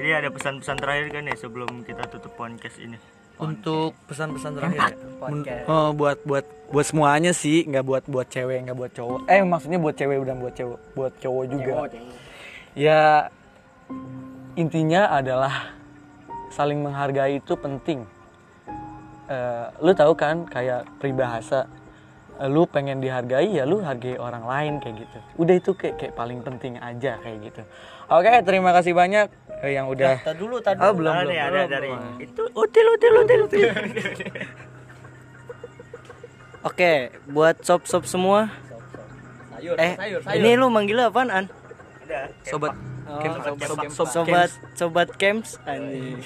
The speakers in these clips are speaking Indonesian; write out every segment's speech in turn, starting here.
Jadi ada pesan-pesan terakhir kan ya sebelum kita tutup podcast ini. untuk pesan-pesan terakhir ya Podcast. oh, buat buat buat semuanya sih nggak buat buat cewek nggak buat cowok eh maksudnya buat cewek udah buat cewek buat cowok juga Cewek, cewek. ya intinya adalah saling menghargai itu penting Eh, lu tahu kan kayak peribahasa lu pengen dihargai ya lu hargai orang lain kayak gitu udah itu kayak kayak paling penting aja kayak gitu oke terima kasih banyak eh, yang udah Tadi dulu, tadi Oh, dulu. belum, Ada belum, ada belum, dari belum. itu util util util util. Oke, buat sob-sob semua. Sayur, Eh, sayur, sayur. ini lu manggil apaan, An? Oh, sobat sobat sobat sobat camps anjing.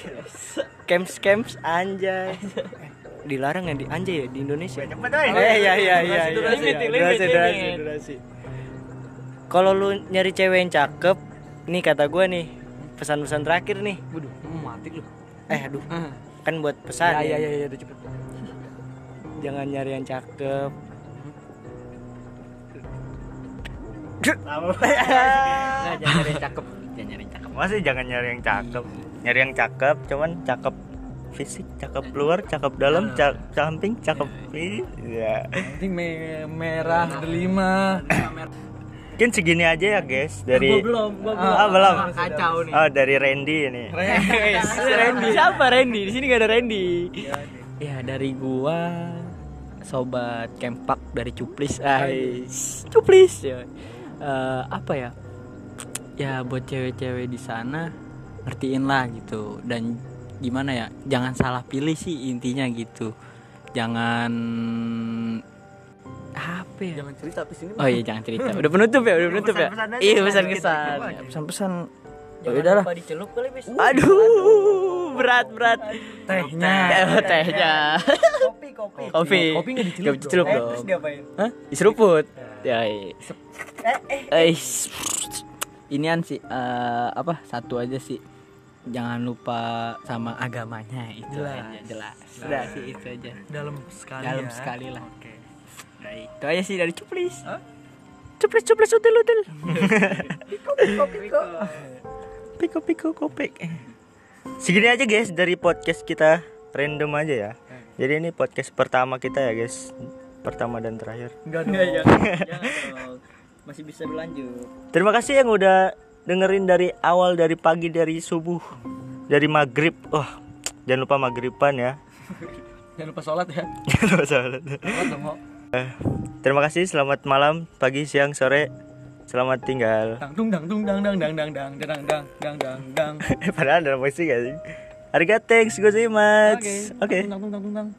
Camps camps anjay. Dilarang ya di anjay ya di Indonesia. Cepet woy. Eh iya iya iya. Durasi, durasi, limit, Durasi, limit. durasi, durasi. Kalau lu nyari cewek yang cakep, nih kata gua nih, pesan-pesan terakhir nih. waduh mati lu Eh aduh, Ah. kan buat pesan. ya ya ya. ya ya udah cepet Jangan nyari yang cakep. Nah, jangan nyari yang cakep. Jangan nyari yang cakep. Masih jangan nyari yang cakep. Nyari yang cakep, cuman cakep fisik, cakep luar, cakep dalam, cakep samping, cakep Iya. penting me- merah delima Mungkin segini aja ya guys dari Gua belum, gua belum. Ah, belum. Kacau nih. Oh, dari Randy ini. Randy siapa Randy? Di sini gak ada Randy. Ya dari gua sobat Kempak dari Cuplis. Ais. Cuplis ya. Eh, apa ya? Ya buat cewek-cewek di sana ngertiin lah gitu dan gimana ya? Jangan salah pilih sih intinya gitu. Jangan apa ya? jangan cerita habis ini Oh iya jangan cerita. Udah penutup ya, udah penutup ya. Iya pesan pesan. Ya Jangan udahlah. lupa dicelup kali, Bis. Aduh, berat berat. tehnya Eh, tehnya. Kopi, kopi. Kopi. Kopi nggak dicelup Nggak dicelup Eh, dong. terus diapain? Hah? Diseruput. Ya. iya. Eh, eh. Eh, inian sih eh, apa? Satu aja sih. Jangan lupa sama agamanya itu Jelas. aja jelas. Sudah sih itu aja. dalam sekali Dalam ya. sekali lah. oke Nah, itu aja sih dari cuplis. Cuplis cuplis util util. Piko piko kopek. Segini aja guys dari podcast kita random aja ya. Jadi ini podcast pertama kita ya guys. Pertama dan terakhir. enggak dong Enggak ya. Jangan dong. Masih bisa berlanjut. Terima kasih yang udah dengerin dari awal dari pagi dari subuh dari maghrib. Wah, jangan lupa maghriban ya. jangan lupa sholat ya Jangan lupa sholat. sholat dong kok Terima kasih. Selamat malam, pagi, siang, sore. Selamat tinggal. dang dang dung dang dang dang dang dang dang dang dang dang dang Padahal ada musik gak sih? Arigato, thanks, gozaimasu. Oke. dang dung dang dung dang